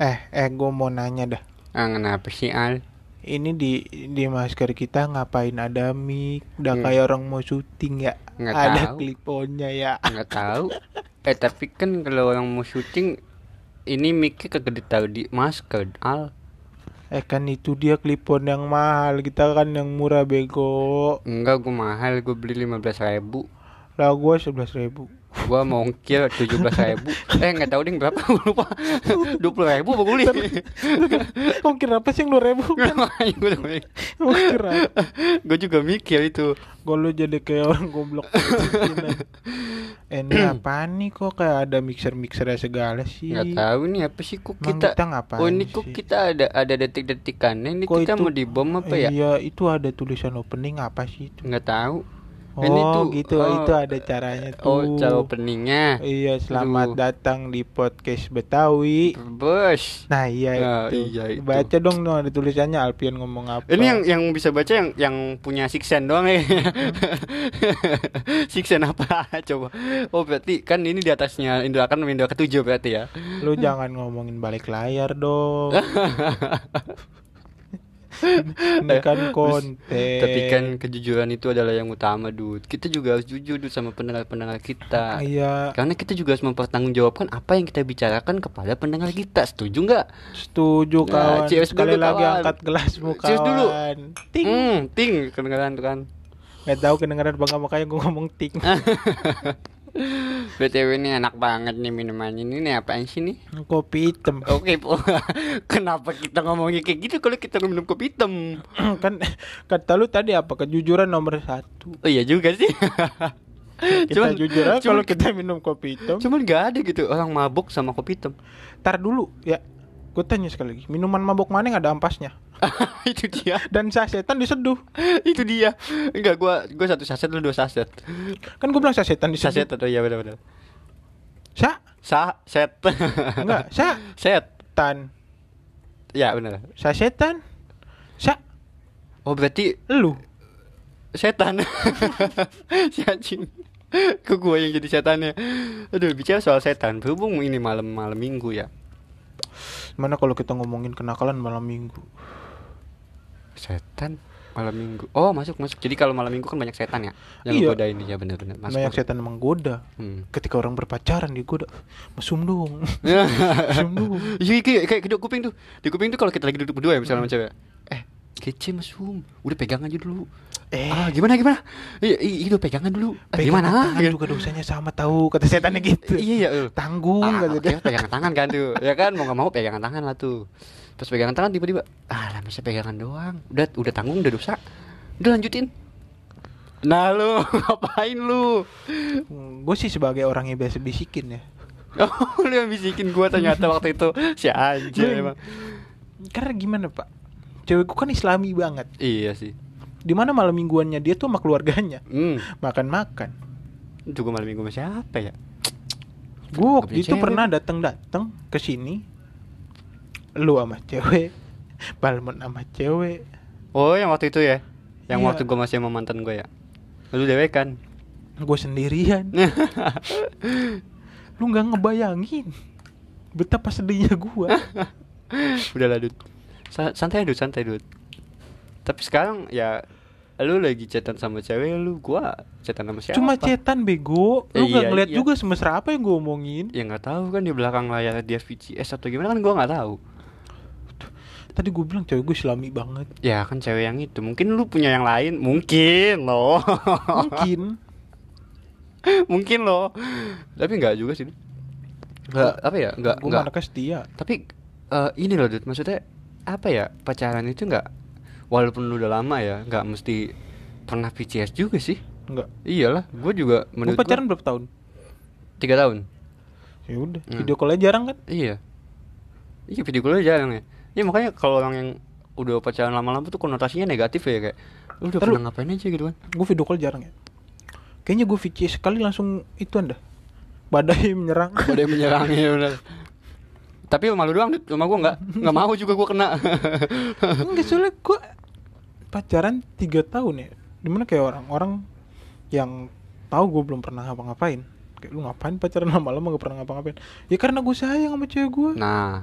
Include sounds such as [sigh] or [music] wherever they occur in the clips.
Eh, eh, gue mau nanya dah. Ah, kenapa sih Al? Ini di di masker kita ngapain ada mic? Udah Hmm. kayak orang mau syuting ya. Nggak ada tahu. kliponnya ya. Nggak tahu. eh tapi kan kalau orang mau syuting ini mic-nya kagak ditaruh di masker Al. Eh kan itu dia klipon yang mahal. Kita kan yang murah bego. Enggak, gue mahal, gue beli 15 ribu Lah gue sebelas ribu. Gua mau ongkir 17 ribu. Eh nggak tahu ding berapa? Lupa. [laughs] 20 ribu apa Kok kira apa sih yang dua ribu? [laughs] Kira? Gue juga mikir itu. Gue lu jadi kayak orang goblok. eh ini [clears throat] apaan nih? Kok kayak ada mixer-mixernya segala sih? nggak tahu nih apa sih? Kok kita kita ngapain Oh ini kok kita ada ada detik-detikannya? Ini Kok kita itu- mau dibom apa ya? Iya, itu ada tulisan opening apa sih itu? Nggak tahu Oh, Ini tuh, gitu. oh, itu ada caranya tuh. Oh cara openingnya Iya, selamat Aduh. datang di podcast Betawi. Bos Nah, iya Nah, itu. iya itu. Baca dong dong ada tulisannya Alpian ngomong apa. Ini yang yang bisa baca yang yang punya Sixen doang ya. [laughs] Sixen apa [laughs] coba? Oh berarti kan ini di atasnya Indra kan Indra ketujuh berarti ya. lu jangan ngomongin balik layar dong. [laughs] [laughs] Ini kan konten. Tapi kan kejujuran itu adalah yang utama, Dud. Kita juga harus jujur Dud sama pendengar-pendengar kita. Iya, Karena kita juga harus mempertanggungjawabkan apa yang kita bicarakan kepada pendengar kita. Setuju nggak? setuju Nah, kawan. cheers Sekali dulu, lagi kawan. angkat gelasmu kawan. Cheers dulu. Ting. Hmm, ting kedengaran tuh kan. Gak tahu kedengeran apa enggak makanya gue ngomong ting. [laughs] BTW ini enak banget nih minumannya. Ini nih apaan sih nih? Kopi hitam. Oke. [laughs] Kenapa kita ngomongnya kayak gitu kalau kita minum kopi hitam? [clears throat] kan kata lu tadi apa kejujuran nomor satu. Oh iya juga sih. Kita [laughs] jujur aja kalau cuman, kita minum kopi hitam. cuman gak ada gitu orang mabuk sama kopi hitam. Tar dulu ya. Gue tanya sekali lagi, minuman mabok mana yang ada ampasnya? [laughs] itu dia. Dan sasetan diseduh. itu dia. Enggak, gua gua satu saset lu dua saset. Kan gue bilang sasetan diseduh. Saset atau iya benar-benar. Sa? Sa set. [laughs] Enggak, sa set. tan. Ya benar. Sasetan. Sa Oh berarti lu. setan. [laughs] si anjing. Ke gua yang jadi setannya. Aduh, bicara soal setan, berhubung ini malam-malam minggu ya. Mana kalau kita ngomongin kenakalan malam minggu? Setan malam minggu. Oh, masuk masuk. Jadi kalau malam minggu kan banyak setan ya. Yang Iya. godain dia benar-benar. Masuk. Banyak setan menggoda. Hmm. Ketika orang berpacaran digoda. Mesum dong. [laughs] Mesum dong. Iya kayak kayak kedua kuping tuh. Di kuping tuh kalau kita lagi duduk berdua ya misalnya sama cewek. Eh, kece mesum. Udah pegang aja dulu. Eh, Ah, gimana gimana? Iya, iya, udah pegangan dulu. Ah, pegangan gimana? tangan Gitu. juga dosanya sama tahu kata setannya gitu. Iya, iya. eh. Tanggung Ah, kata dia. oke, pegangan tangan kan tuh. Ya kan mau gak mau pegangan tangan lah tuh. Pas pegangan tangan tiba-tiba, ah lah bisa pegangan doang. Udah udah tanggung udah dosa. Udah lanjutin. Nah lu [laughs] ngapain lu? Gue sih sebagai orang yang biasa bisikin ya. [laughs] Oh, lu yang bisikin gua ternyata waktu itu si anjir emang. Karena gimana pak? Cewek gue kan islami banget. Iya sih. Di mana malam mingguannya dia tuh sama keluarganya Hmm. makan-makan. Itu gua malam minggu sama siapa ya? Gue waktu itu cewek. pernah datang-datang ke sini. Lu sama cewek, Balmon sama cewek. Oh, yang waktu itu ya? Yang Iya. waktu gua masih sama mantan gua ya? Lu dewe kan? Gue sendirian. [laughs] Lu nggak ngebayangin betapa sedihnya gue. [laughs] Udah lah, Dut. Sa- santai, Dut, santai, Dut. Tapi sekarang ya lu lagi chatan sama cewek lu, gua chatan sama siapa? Cuma cetan bego. Lu Eh, nggak iya, ngeliat iya. juga semesra apa yang gue omongin. Ya nggak tahu kan di belakang layar dia VCS atau gimana kan gua nggak tahu. Tadi gue bilang cewek gue islami banget. Ya kan cewek yang itu. Mungkin lu punya yang lain, mungkin loh. Mungkin. [laughs] mungkin loh. Tapi nggak juga sih. Nggak apa ya? Nggak nggak. setia. Tapi eh, ini loh, Dut. Maksudnya apa ya? Pacaran itu nggak walaupun lu udah lama ya, nggak mesti pernah VCS juga sih. Enggak. Iyalah, gue juga menurut pacaran gua berapa tahun? tiga tahun. Ya udah. Hmm. Video call jarang kan? Iya. Iya video call jarang ya. Iya makanya kalau orang yang udah pacaran lama-lama tuh konotasinya negatif ya kayak lu udah Ntar lu- pernah ngapain aja gitu kan. Gue video call jarang ya. Kayaknya gue VCS sekali langsung itu anda. Badai menyerang. [laughs] Badai menyerang ya benar. Tapi rumah lu doang, rumah gua enggak. Enggak mau juga gua kena. Enggak soalnya gue pacaran tiga tahun ya. Di mana kayak orang-orang yang tahu gue belum pernah ngapa-ngapain. Kayak lu ngapain pacaran lama-lama gak pernah ngapa-ngapain? Ya karena gue sayang sama cewek gue. nah,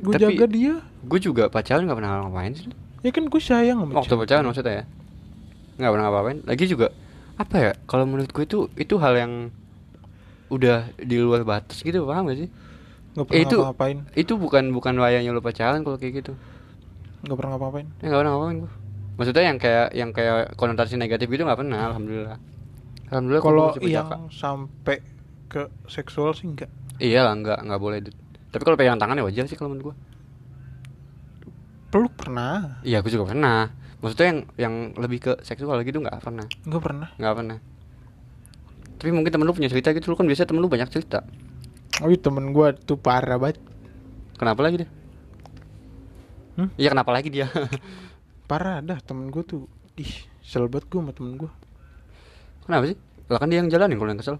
gue jaga dia gue juga pacaran nggak pernah ngapain sih ya kan gue sayang sama waktu cewek. pacaran maksudnya ya nggak pernah ngapain lagi juga apa ya kalau menurut gue itu itu hal yang udah di luar batas gitu paham gak sih nggak Eh, pernah itu ngapain itu bukan bukan wayangnya lu pacaran kalau kayak gitu nggak pernah ngapain ya nggak pernah ngapain gue maksudnya yang kayak yang kayak konotasi negatif gitu nggak pernah alhamdulillah. Alhamdulillah kalau gua yang sampai ke seksual sih enggak iya lah nggak nggak boleh tapi kalau pegang tangan ya wajar sih kalau menurut gue peluk pernah? Iya gue juga pernah. Maksudnya yang yang lebih ke seksual gitu nggak pernah. Gue pernah? Nggak pernah. Tapi mungkin temen lu punya cerita gitu lu kan biasa temen lu banyak cerita. Oh iya, temen gue tuh parah banget. Kenapa lagi dia? Hmm? iya kenapa lagi dia [laughs] parah dah temen gue tuh. Ih kesel banget gue sama temen gue kenapa sih? Lah kan dia yang jalanin kalau yang kesel.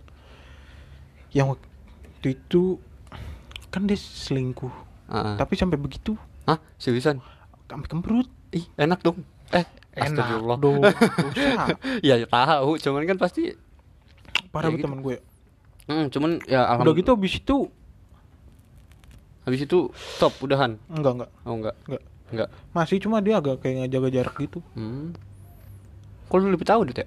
Yang waktu itu kan dia selingkuh. Ah, ah. tapi sampai begitu. Hah? Seriusan? Sampai kembrut ih enak dong. Eh astagfirullah. enak dong. [laughs] Dosa ya tahu. Cuman kan pasti parah Ya banget gitu. temen gue hmm, cuman ya udah alhamdulillah gitu abis itu habis itu stop udahan? Enggak enggak. Oh enggak. Enggak enggak masih cuma dia agak kayak ngejaga jarak gitu hmm. kok lu lebih tahu Dit ya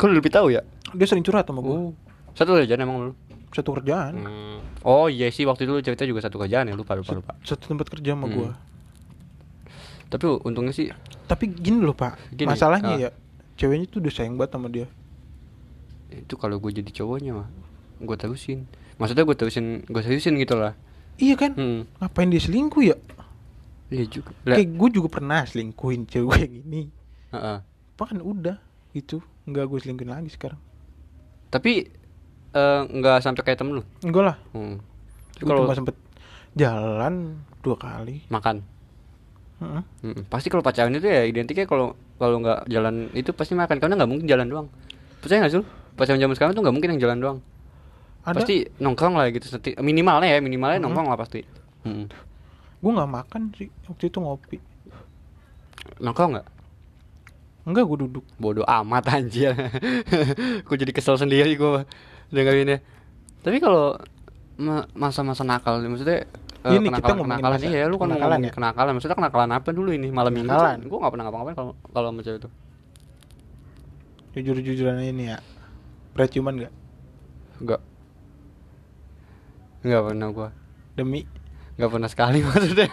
lu lebih tahu ya dia sering curhat sama gue oh satu aja emang lu satu kerjaan Hmm. Oh iya sih waktu itu lu cerita juga satu kerjaan ya lupa lupa lupa. satu tempat kerja sama Hmm. gue Tapi untungnya sih tapi gini loh pak Gini, masalahnya ah. ya ceweknya tuh udah sayang banget sama dia itu kalau gue jadi cowoknya mah gue terusin. Maksudnya gue terusin gue seriusin gitu lah. iya kan Hmm. ngapain dia selingkuh ya Iya juga. Kayak gue juga pernah selingkuhin cewek yang ini heeh. kan udah gitu nggak gue selingkuhin lagi sekarang Tapi eh, nggak sampai kayak temen lu. enggak lah Hmm. Kalau cuma sempet jalan dua kali makan, Heeh. Mm-mm. pasti kalau pacaran itu ya identiknya kalau kalau nggak jalan itu pasti makan karena nggak mungkin jalan doang. Percaya nggak sih? lu? Pacaran zaman sekarang tuh nggak mungkin yang jalan doang. ada Pasti nongkrong lah gitu. Minimalnya ya minimalnya Mm-mm. nongkrong lah pasti. Mm-mm. Gue nggak makan sih waktu itu ngopi. Nongkrong nggak? enggak gue duduk. Bodoh amat anjir. [laughs] gue jadi kesel sendiri gue dengerinnya. Tapi kalau ma- masa-masa nakal maksudnya eh, Ini kita ngomongin kenakalan masa iya lu kan kenakalan ya? kenakalan. Maksudnya kenakalan apa dulu ini? Malam minggu Kenakalan. gue gak pernah ngapa-ngapain kalau kalau sama cewek itu. Jujur-jujuran ini ya. Berat cuman nggak. Enggak enggak pernah gue demi enggak pernah sekali [laughs] maksudnya.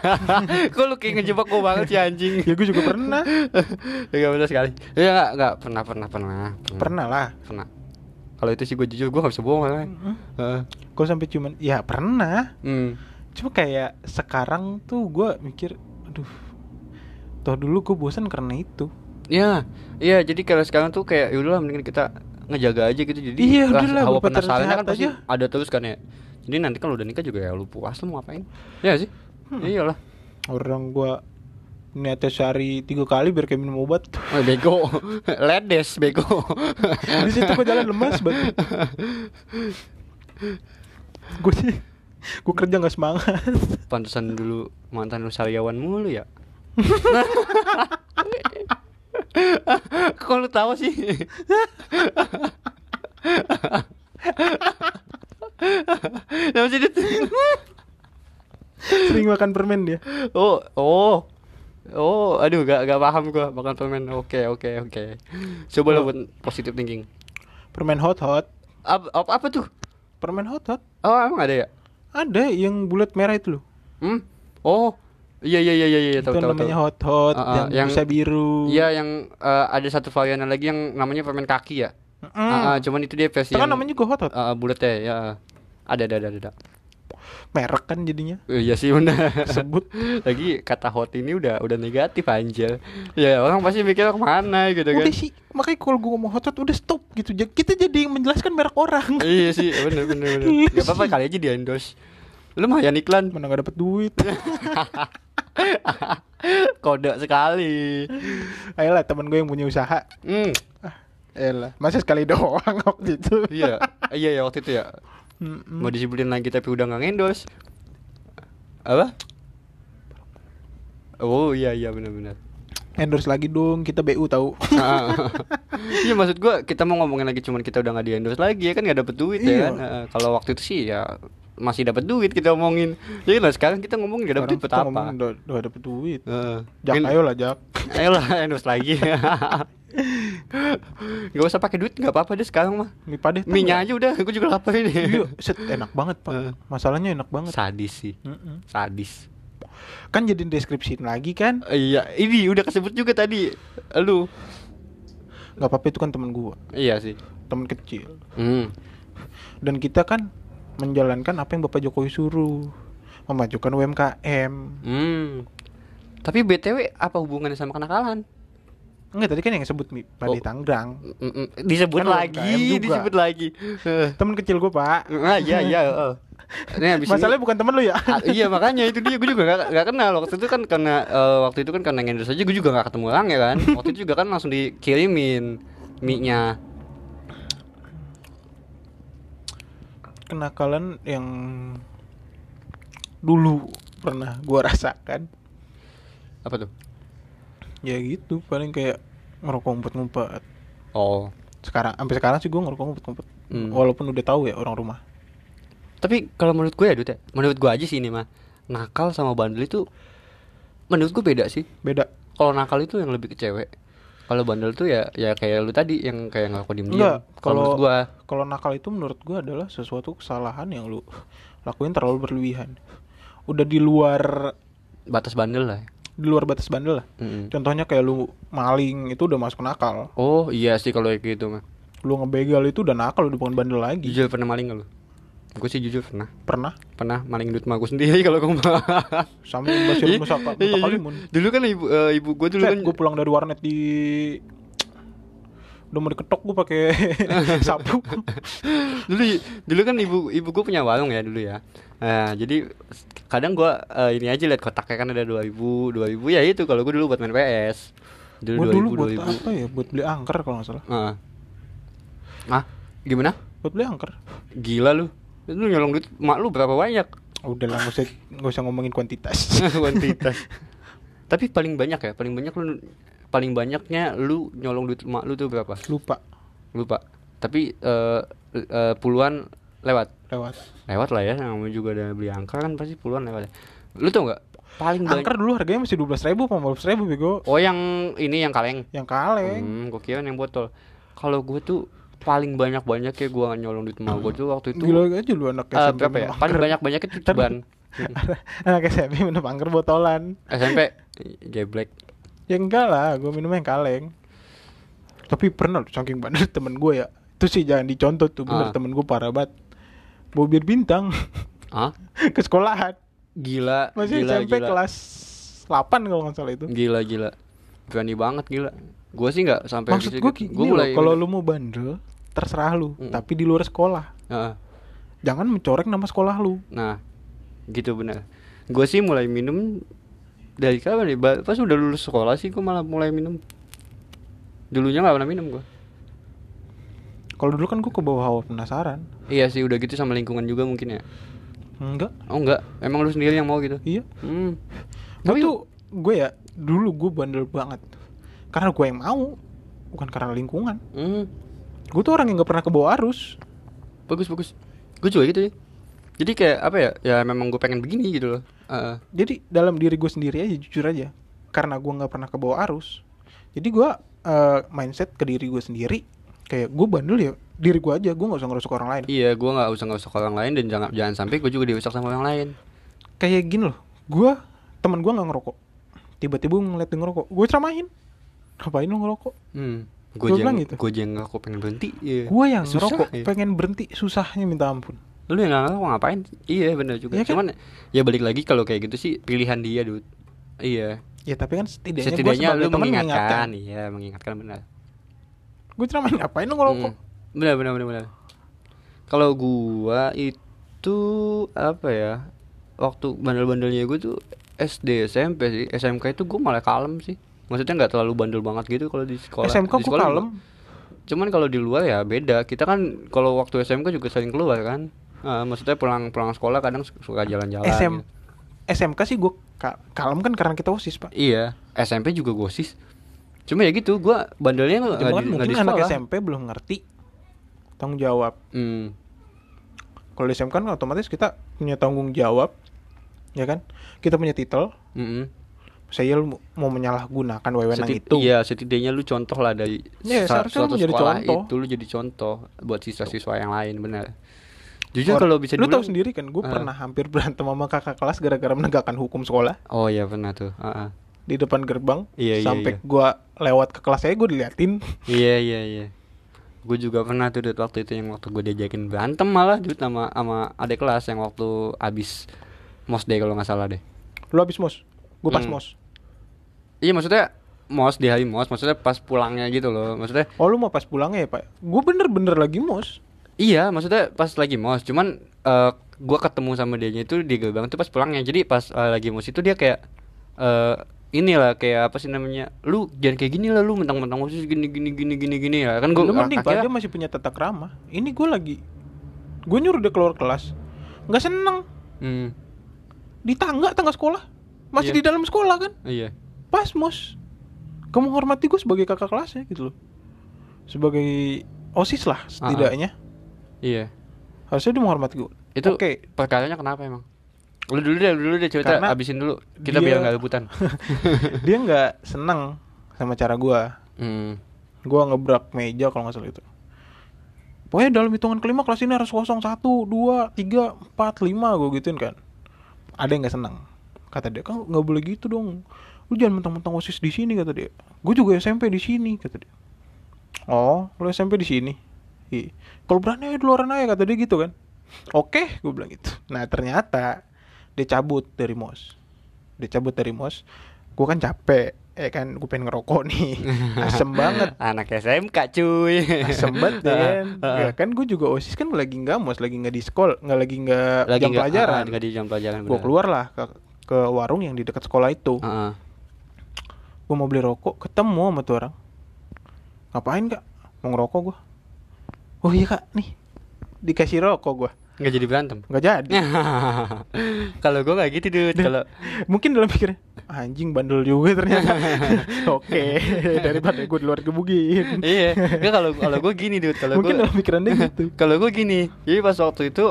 Kok lu kayak ngejebak gue banget sih anjing? Ya gue juga pernah. [laughs] Enggak pernah sekali. Ya enggak enggak pernah pernah pernah. Pernah lah. Pernah. Kalau itu sih gue jujur gue gak bisa bohong malah. Heeh. gue sampai cuman ya pernah. Hmm. cuma kayak sekarang tuh gue mikir aduh toh dulu gue bosan karena itu. Iya, iya jadi kalau sekarang tuh kayak yaudahlah mendingan kita ngejaga aja gitu. Jadi Iya, ras- udahlah, hawa penasarannya kan pasti aja. ada terus kan ya jadi nanti kalau udah nikah juga ya lu puas lu mau ngapain? Iya sih? Hmm. iyalah. Orang gue niatnya sehari tiga kali biar kayak minum obat. Oh, bego. [laughs] Ledes bego. [laughs] Di situ gue jalan lemas banget gue sih gue kerja nggak semangat. Pantesan dulu mantan lu sariawan mulu ya? [laughs] Kok lu tahu sih? Kenapa sih sering makan permen dia Oh, oh. Oh, aduh gak gak paham gua makan permen. Oke, oke, oke. Coba lo Oh. buat positive thinking. permen hot hot Apa, apa, apa tuh? permen hot hot Oh, emang ada ya? ada yang bulat merah itu loh Hmm? Oh. Iya iya iya iya iya tahu tahu namanya tahu. hot hot Ah, ah, yang, yang- bisa biru Iya, yang eh, ada satu varian lagi yang namanya permen kaki ya. Mm. Ah, ah, cuman itu dia versi itu kan namanya juga hot hot ah, ah, bulat ya, ya. Ada ada ada ada. merek kan jadinya Eh, Iya sih benar. sebut [laughs] Lagi kata hot ini udah udah negatif anjir. Ya orang pasti mikir ke mana gitu kan. udah sih makanya kalau gue ngomong hot hot udah stop gitu kita jadi menjelaskan merek orang [laughs] iya sih bener bener. Iya [laughs] Gak apa-apa kali aja di endorse. Lu mah ya iklan mana gak dapet duit kode sekali. ayolah temen gue yang punya usaha Hmm. Elah, masa sekali doang [laughs] waktu itu Iya, iya ya waktu itu ya. Mm-mm. Mau disebutin lagi tapi udah nggak endorse. Apa? Oh iya iya benar-benar. endorse lagi dong kita BU tahu [laughs] Ah. Iya maksud gua kita mau ngomongin lagi cuman kita udah nggak di endorse lagi ya kan nggak dapet duit Iya. ya kan. Ah, Kalau waktu itu sih ya masih dapat duit kita omongin. Jadi lah sekarang kita ngomong gak dapat duit buat apa? ngomongin udah, udah dapet duit Heeh. Jak ayo lah Jak Ayolah endorse lagi. [laughs] gak usah pakai duit nggak apa-apa deh sekarang mah. mie padeh tau Minyak aja udah, gue juga lapar ini. Iya, set enak banget pak Heeh. masalahnya enak banget Sadis sih, Mm-mm. sadis. kan jadi deskripsiin lagi kan Eh, Iya, ini udah kesebut juga tadi. Lu. nggak apa-apa itu kan temen gua Iya sih. temen kecil Hmm. dan kita kan menjalankan apa yang bapak Jokowi suruh memajukan UMKM Hmm. Tapi BTW apa hubungannya sama kenakalan? Enggak tadi kan yang sebut padeh Oh. Tangerang mm, disebut Kan lagi, disebut lagi. [laughs] Temen kecil gua pak. Ah, iya iya, [laughs] heeh. Ini habis masalahnya ini, bukan temen lu ya? Ah, iya makanya itu dia gue juga gak, gak kenal. Waktu itu kan karena eh, waktu itu kan karena ngendorse aja gue juga gak ketemu orang ya kan? Waktu itu juga kan langsung dikirimin mie-nya kenakalan yang dulu pernah gua rasakan. Apa tuh ya gitu paling kayak ngerokok ngumpet-ngumpet. Oh. Sekarang sampai sekarang sih gua ngerokok ngumpet-ngumpet. Hmm. walaupun udah tahu ya orang rumah. Tapi kalau menurut gue ya Dut ya menurut gue aja sih ini mah nakal sama bandel itu menurut gue beda sih. Beda. Kalau nakal itu yang lebih ke cewek. Kalau bandel tuh ya ya kayak lu tadi yang kayak ngerokok diem diem kalau gue kalau nakal itu menurut gua adalah sesuatu kesalahan yang lu lakuin terlalu berlebihan. Udah di luar batas bandel lah di luar batas bandel lah. Mm-mm. contohnya kayak lu maling itu udah masuk nakal. Oh iya sih kalau kayak gitu mah lu ngebegal itu udah nakal udah bukan bandel lagi. Jujur pernah maling gak lu? Gue sih jujur pernah. Pernah? Pernah maling duit emak gue sendiri [laughs] kalau gue sama yang Basir Iya, iya, dulu kan ibu eh, ibu gue dulu kan gue pulang dari warnet di udah mau diketok gue pakai [laughs] sapu. Dulu dulu kan ibu ibu gue punya warung ya dulu ya nah jadi kadang gue eh, ini aja lihat kotaknya kan ada dua ribu dua ribu ya itu kalau gue dulu buat main PS dulu dulu 2000 buat 2000 apa ya? Buat beli angker kalau nggak salah. Heeh. ah gimana? Buat beli angker. Gila lu. Lu nyolong duit mak lu berapa banyak? Udah lah nggak usah nggak usah ngomongin kuantitas. [laughs] Kuantitas. Tapi paling banyak ya? Paling banyak lu paling banyaknya lu nyolong duit mak lu tuh berapa? Lupa. Lupa. Tapi eh, eh, puluhan lewat lewat. Lewat lah ya namanya juga ada beli angker kan pasti puluhan lewat ya. lu tau nggak? Paling banyak angker dulu harganya masih dua belas ribu apa belas ribu bego. Oh yang ini yang kaleng. Yang kaleng. Hmm, gue kira yang botol. Kalau gue tuh paling banyak banyak ya gue nyolong duit emak gue tuh waktu itu gila aja lu anak eh, SMP berapa ya? paling banyak banyak itu ceban anak SMP minum angker botolan. SMP geblek ya enggak lah gue minum yang kaleng. Tapi pernah saking bandel temen gue ya. Itu sih jangan dicontoh tuh bener Ah. temen gue parah banget bawa bir bintang ah [laughs] ke sekolahan gila masih gila SMP gila kelas 8 kalau nggak salah itu gila gila berani banget gila gue sih nggak sampai maksud gue Gua loh kalau lu mau bandel terserah lu Mm. tapi di luar sekolah Heeh. jangan mencoreng nama sekolah lu Nah, gitu benar. Gue sih mulai minum dari kapan ya? Ba- Pas udah lulus sekolah sih gue malah mulai minum. Dulunya nggak pernah minum gue. Kalau dulu kan gue ke bawah hawa penasaran Iya sih udah gitu sama lingkungan juga mungkin ya. enggak Oh enggak, emang lu sendiri yang mau gitu. iya Hmm. Tapi tuh gue ya dulu gue bandel banget karena gue yang mau bukan karena lingkungan Hmm. gue tuh orang yang nggak pernah ke bawah arus Bagus bagus. Gue juga gitu ya. Jadi kayak apa ya? Ya memang gue pengen begini gitu loh. Heeh. jadi dalam diri gue sendiri aja jujur aja karena gue nggak pernah ke bawah arus jadi gue eh, mindset ke diri gue sendiri kayak gue bandel ya diri gue aja gue nggak usah ngerusuk orang lain Iya, gue nggak usah ke orang lain dan jangan jangan sampai gue juga dirusak sama orang lain. kayak gini loh gue teman gue nggak ngerokok tiba-tiba ngeliat dia ngerokok gue ceramahin ngapain lu ngerokok Hmm. Gue bilang gitu. gue jeng kok pengen berhenti. Iya. gue yang Susah, ngerokok iya. pengen berhenti susahnya minta ampun lu yang mau ngapain iya benar juga kan? cuman ya balik lagi kalau kayak gitu sih pilihan dia dude iya ya tapi kan setidaknya, sebagai lu teman mengingatkan iya mengingatkan benar gue ceramahin ngapain lu ngerokok Hmm. benar benar benar benar. Kalau gua itu apa ya waktu bandel-bandelnya gue tuh SD SMP sih. SMK itu gue malah kalem sih. Maksudnya nggak terlalu bandel banget gitu kalau di sekolah. SMK Di gue sekolah kalem? juga. cuman kalau di luar ya beda. Kita kan kalau waktu SMK juga sering keluar kan. Ah, maksudnya pulang pulang sekolah kadang suka jalan-jalan SM gitu. SMK sih gue ka- kalem kan karena kita osis pak. Iya, SMP juga gosis. Cuma ya gitu, gua bandelnya nggak kan mungkin di anak. SMP belum ngerti tanggung jawab Hmm. Kalau di SMK kan otomatis kita punya tanggung jawab, ya kan? Kita punya titel. Mm-mm. Saya lu mau menyalahgunakan wewenang Setid- itu. Iya, setidaknya lu contoh lah dari Iya, sa- seharusnya lu menjadi sekolah contoh. itu lu jadi contoh buat siswa-siswa yang lain, benar. Jujur kalau bisa lu tahu dibilang- sendiri kan, gue Ah. pernah hampir berantem sama kakak kelas gara-gara menegakkan hukum sekolah Oh iya pernah tuh. ah, ah. Di depan gerbang. Iya, iya, sampai iya. gua lewat ke kelas saya gue diliatin. [laughs] Iya iya iya. Gue juga pernah tuh Dut, waktu itu yang waktu gue diajakin berantem malah Dut sama sama adik kelas yang waktu abis mos deh kalau nggak salah deh. Lu habis mos, gue pas Hmm. mos. Iya maksudnya mos di hari mos, maksudnya pas pulangnya gitu loh. Maksudnya Oh lu mau pas pulangnya ya pak? Gue bener-bener lagi mos. iya maksudnya pas lagi mos, cuman eh gue ketemu sama dia itu di gerbang tuh pas pulangnya. Jadi pas eh, lagi mos itu dia kayak eh inilah kayak apa sih namanya lu jangan kayak gini lah lu mentang-mentang mos gini gini gini gini gini ya kan gue lu mending pak dia masih punya tata krama. Ini gue lagi, gue nyuruh dia keluar kelas, nggak seneng hmm, di tangga tangga sekolah, masih Iya. di dalam sekolah kan? iya Pas mos, kamu menghormati gue sebagai kakak kelasnya gitu loh, sebagai osis lah setidaknya. iya Harusnya dia menghormati gue. Itu Oke. perkaranya kenapa emang? Lu dulu deh, lu dulu deh cerita Karena abisin dulu. Kita dia- biar nggak rebutan. [laughs] dia nggak seneng sama cara gue. hmm. Gua ngebrak meja kalau nggak salah itu. Pokoknya dalam hitungan kelima kelas ini harus kosong satu, dua, tiga, empat, lima gue gituin kan. Ada yang nggak senang. Kata dia kan nggak boleh gitu dong. Lu jangan mentang-mentang osis di sini kata dia. Gue juga SMP di sini kata dia. Oh, lu SMP di sini. Iya. Kalau berani aja di luaran aja kata dia gitu kan. Oke, gue bilang gitu. Nah ternyata dia cabut dari mos. Dia cabut dari mos. Gue kan capek, eh kan gue pengen ngerokok nih. [laughs] Asem banget Anak SMK cuy. asem banget [laughs] ya kan. Ya kan gue juga osis kan lagi nggak mos lagi nggak di sekolah nggak lagi nggak jam nggak- pelajaran nggak di jam pelajaran. gue keluar lah ke ke warung yang di dekat sekolah itu Heeh. gue mau beli rokok ketemu sama tuh orang ngapain kak mau ngerokok gue oh iya kak nih dikasih rokok gue Nggak jadi berantem. nggak jadi. [laughs] Kalau gue nggak gitu dude. Kalau [laughs] mungkin dalam pikirnya anjing bandel juga ternyata. [laughs] Oke daripada gue di luar gebugin iya, Nggak, kalau kalau gue gini dude. Kalau mungkin gue dalam pikiran dia gitu. Kalau gue gini jadi pas waktu itu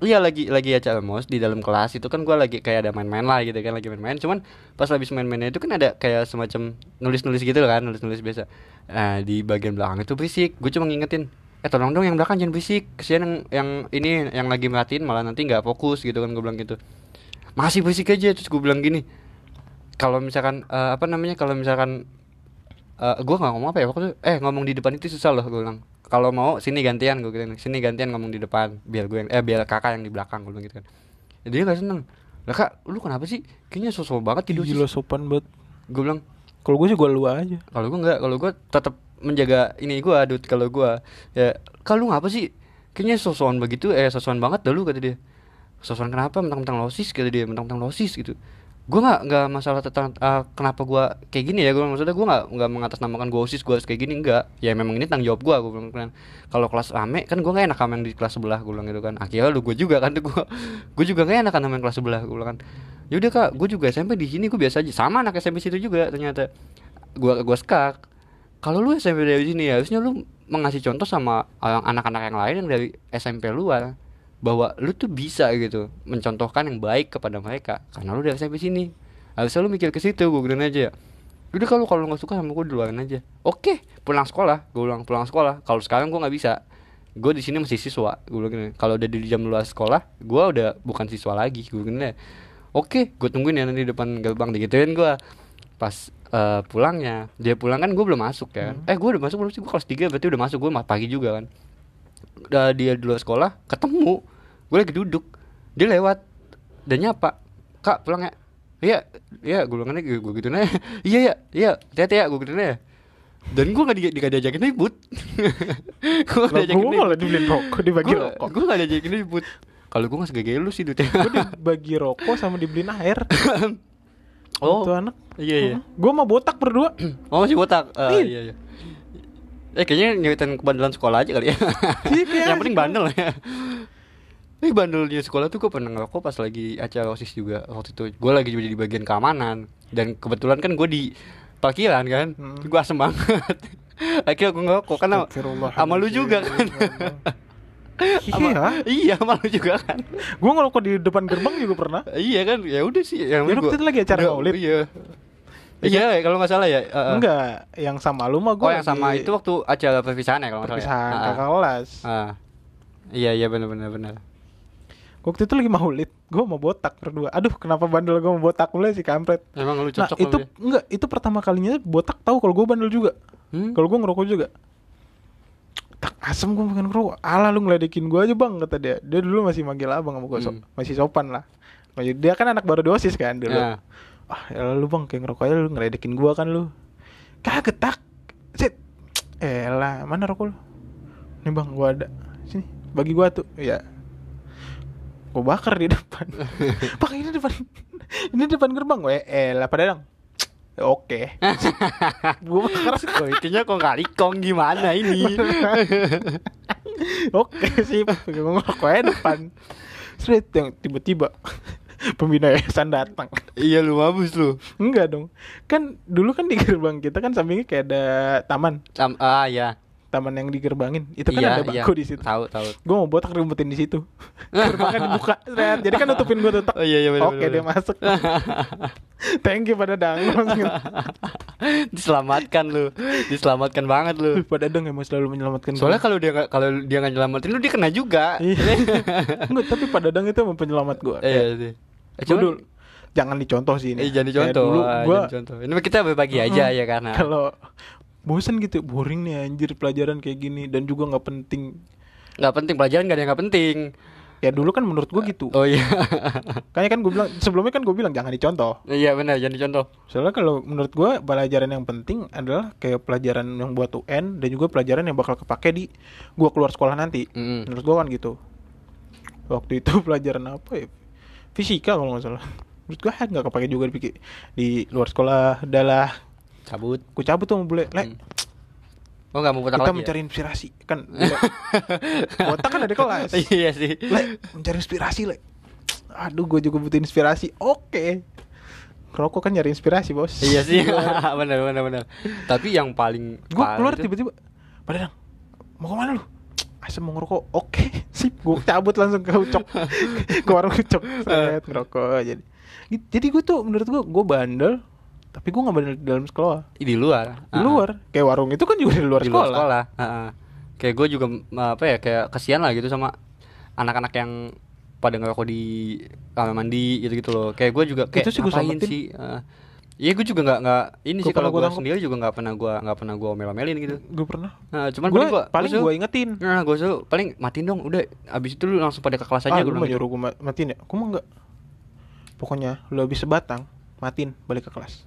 Iya lagi lagi acara mos di dalam kelas itu kan gue lagi kayak ada main-main lah gitu kan lagi main-main. Cuman pas habis main-mainnya itu kan ada kayak semacam nulis-nulis gitu kan nulis-nulis biasa. Nah di bagian belakang itu berisik. Gue cuma ngingetin eh tolong dong yang belakang jangan berisik. Kesian yang yang ini yang lagi merhatiin malah nanti nggak fokus gitu kan gue bilang gitu. Masih berisik aja terus gue bilang gini. Kalau misalkan eh, apa namanya kalau misalkan eh gue nggak ngomong apa ya waktu itu eh ngomong di depan itu susah loh gue bilang. Kalau mau sini gantian gue bilang. Sini gantian ngomong di depan biar gue yang eh biar kakak yang di belakang gue bilang gitu kan. Ya, dia nggak seneng. Lah kak lu kenapa sih? Kayaknya sosok banget tidur gila sopan banget. Gue bilang kalau gue sih gue lu aja. kalau gue nggak kalau gue tetap menjaga ini gue adut kalau gue ya kalau ngapa sih? Kayaknya sosokan begitu eh sosokan banget dah lu kata dia. Sosokan kenapa? Mentang-mentang losis kata dia mentang-mentang losis gitu. Gue nggak nggak masalah tentang ah, kenapa gue kayak gini ya gue maksudnya gue nggak nggak mengatasnamakan gue osis gue kayak gini enggak ya memang ini tanggung jawab gue gue bilang kan kalau kelas rame kan gue nggak enak sama yang di kelas sebelah gue bilang gitu kan. Akhirnya lu gue juga kan [laughs] tuh gue gue juga nggak enak sama yang kelas sebelah gue bilang kan. Yaudah kak gue juga SMP di sini gue biasa aja. Sama anak SMP situ juga ternyata. Gue gue skak kalau lu SMP dari sini ya harusnya lu mengasih contoh sama orang- anak-anak yang lain yang dari SMP luar bahwa lu tuh bisa gitu mencontohkan yang baik kepada mereka karena lu dari SMP sini. Harusnya lu mikir ke situ gue bilang aja. Udah kalau kalau nggak suka sama gue di luaran aja. Oke pulang sekolah gue ulang pulang sekolah. Kalau sekarang gue nggak bisa. Gue di sini masih siswa gue bilang kalau udah di jam luar sekolah gue udah bukan siswa lagi gue bilang oke gue tungguin ya nanti di depan gerbang digituin gue pas eh, pulangnya dia pulang kan gue belum masuk ya kan. eh gue udah masuk belum sih? Gue kelas 3 berarti udah masuk. Gue pagi juga kan. Udah dia di luar sekolah ketemu. Gue lagi duduk. Dia lewat. Dan nyapa kak pulang ya? Iya iya. Gue bilang gue gue gitu nih [laughs] iya iya iya. Hati ya gue gitu nih dan gue gak, di, gak diajakin ribut. [laughs] Gue Lah, gue malah dibeliin rokok dibagi rokok. gue gak diajakin ribut. Kalau gue gak segaya lu sih dut ya gue dibagi rokok sama dibeliin air [laughs] Oh. Tuh anak. Iya iya. Gue mau botak berdua. [clears throat] Oh masih botak? Ah, Iya. iya iya. Eh kayaknya nyeritain kebandelan sekolah aja kali ya. Iya, [laughs] yang penting bandel ya. Eh bandelnya sekolah tuh gue pernah ngerokok pas lagi acara osis juga. Waktu itu gue lagi jadi di bagian keamanan. Dan kebetulan kan gue di parkiran kan. Hmm. gue asem banget. [laughs] Akhirnya gue ngerokok karena sama lu juga kan Iya, iya malu juga kan gue ngerokok di depan gerbang juga pernah. iya kan ya udah sih yang Ya, waktu itu lagi acara Maulid. iya iya kalau nggak salah ya uh, uh. Enggak, yang sama lu mah gue. oh yang sama itu waktu acara perpisahan ya kalau nggak salah perpisahan ya? kakak kelas. Ah. iya iya benar benar benar Waktu itu lagi maulid, gue mau botak berdua. Aduh, kenapa bandel gue mau botak mulai si kampret. emang lu Nah, cocok itu lu ya? enggak, itu pertama kalinya botak tahu kalau gue bandel juga. Hmm? Kalau gue ngerokok juga. Tak asem gue makan ngerokok. Alah lu ngeledekin gue aja bang kata dia. Dia dulu masih manggil abang sama gue, so- Hmm. masih sopan lah. Masih- Dia kan anak baru dosis kan dulu. Ya. Ah, ya lu bang kayak ngerokok aja lu ngeledekin gue kan lu. Kagak tak. Sit. Eh lah, mana rokok lu? Nih bang, gua ada. Sini, bagi gua tuh. Ya. Gua bakar di depan. [laughs] bang ini depan. ini depan gerbang. Eh, eh lah pada dong. Oke. [laughs] gua bakar Oh, intinya kok nggak likong gimana ini? [laughs] Oke sih, gue ngerokok aja depan. Straight yang tiba-tiba [laughs] pembina yayasan datang. iya lu mabus lu. Enggak dong. Kan dulu kan di gerbang kita kan sampingnya kayak ada taman. Sam ah ya. Taman yang digerbangin. Itu kan iya, ada iya. bangku di situ. Tahu tahu. Gue mau botak rumputin di situ. [laughs] Gerbangnya dibuka. Set. Jadi kan nutupin gue tutup. Oh iya iya. Oke dia masuk. [laughs] Thank you pada dang. [laughs] Diselamatkan lu. Diselamatkan banget lu. pada dang emang selalu menyelamatkan. Soalnya kalau dia kalau dia nggak nyelamatin lu dia kena juga. Iya. Enggak, tapi pada dang itu emang penyelamat gue. Iya sih. Gua cuman- dulu jangan dicontoh sih ini. Eh, jangan Kayak dicontoh. Dulu ah, gua jangan contoh. Ini kita berbagi aja Mm-mm. ya karena. kalau bosen gitu, boring nih anjir pelajaran kayak gini dan juga nggak penting. nggak penting pelajaran nggak ada yang nggak penting. Ya dulu kan menurut gue gitu. Oh iya. [laughs] Kayaknya kan gue bilang sebelumnya kan gue bilang jangan dicontoh. iya benar jangan dicontoh. Soalnya kalau menurut gue pelajaran yang penting adalah kayak pelajaran yang buat UN dan juga pelajaran yang bakal kepake di gua keluar sekolah nanti. Mm-mm. Menurut gua kan gitu. Waktu itu [laughs] pelajaran apa ya? Fisika kalau nggak salah. Menurut gua nggak kepake juga di, di luar sekolah. Adalah Cabut. ku cabut tuh boleh. Le, Hmm. Oh nggak mau kita lagi. mencari inspirasi kan. [laughs] Botak kan ada kelas. ya? iya sih. Le, mencari inspirasi, Le. Aduh, gue juga butuh inspirasi. Oke. Ngerokok kan nyari inspirasi, Bos. iya sih. [laughs] benar benar benar. Tapi yang paling gue keluar itu- tiba-tiba pada dang mau ke mana lu asam mau ngerokok oke [laughs] sip gue cabut langsung ke ucok ke warung ucok set ngerokok jadi jadi gue tuh menurut gue gue bandel tapi gue nggak di dalam sekolah di luar. di luar kayak warung itu kan juga di luar di sekolah, luar sekolah. Heeh. Kayak gue juga apa ya kayak kesian lah gitu sama anak-anak yang pada ngerokok di kamar mandi gitu-gitu loh. Kayak gue juga kayak Itu sih selamatin. sih? Heeh. Iya gue juga nggak nggak ini Gua sih kalau gue sendiri juga nggak pernah gue nggak pernah gue omel-omelin gitu. gue pernah Nah, cuman gue paling gue paling gue ingetin Nah, gue suruh paling matiin dong, udah abis itu lu langsung pada ke kelas aja ah, gue gitu. nyuruh gue matiin ya gue mah enggak pokoknya lu habis sebatang matiin balik ke kelas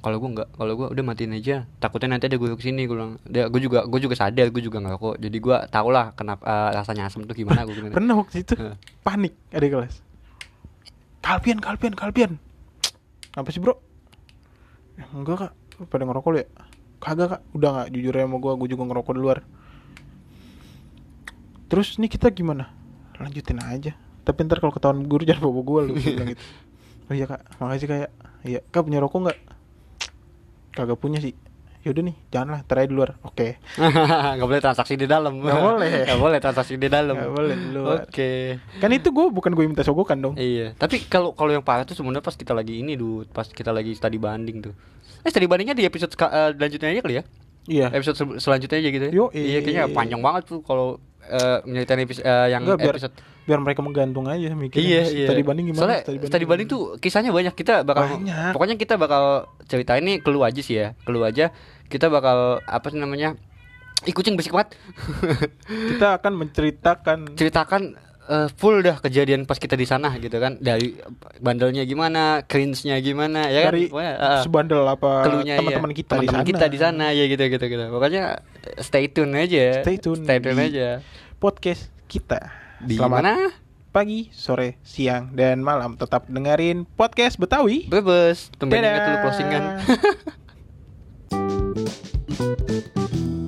Kalau gue nggak, kalau gue udah matiin aja. Takutnya nanti ada gue ke sini gue bilang. Dia gue juga gue juga sadar gue juga nggak kok. Jadi gue tau lah kenapa eh, rasanya asam tuh gimana gue bilang. [laughs] pernah waktu itu panik ada kelas. Kalpian kalpian kalpian. Apa sih bro? Ya, enggak kak. Pada ngerokok ya? Kagak kak. Udah nggak jujur ya sama gua gua juga ngerokok di luar. Terus nih kita gimana? Lanjutin aja. Tapi ntar kalau ketahuan guru [laughs] jangan bawa gua lu bilang gitu. [laughs] Oh iya kak. Makasih kayak iya kak punya rokok nggak kagak punya sih yaudah nih janganlah aja di luar oke [laughs] Nggak boleh transaksi di dalam. Nggak boleh. [laughs] Nggak boleh transaksi di dalam. Nggak boleh di luar. Oke. kan itu gua bukan gue minta sogokan dong Iya, tapi kalau kalau yang parah tuh sebenarnya pas kita lagi ini dulu, pas kita lagi study banding tuh. Eh study bandingnya di episode eh, selanjutnya aja kali ya? iya Episode sel- selanjutnya aja gitu ya. Yo, iya, kayaknya panjang banget tuh kalau eh, menyeritain episode eh, yang Enggak, biar episode biar mereka menggantung aja mikirnya Iya, iya. tadi banding gimana Soalnya study banding, tuh kisahnya banyak. Kita bakal Banyak. pokoknya kita bakal cerita ini keluar aja sih ya. Keluar aja kita bakal apa sih namanya? Ih kucing berisik banget. kita akan menceritakan Ceritakan eh, full dah kejadian pas kita di sana gitu kan. Dari bandelnya gimana, cringe-nya gimana ya kan. dari Pokoknya, eh, sebandel apa keluhnya teman-teman kita teman-teman di sana. kita di sana ya gitu gitu gitu. Pokoknya eh, stay tune aja. Stay tune stay tune aja. podcast kita. Di Selamat mana? pagi sore siang dan malam. Tetap dengerin podcast Betawi. Tumben inget lu Dadah. closingan [laughs]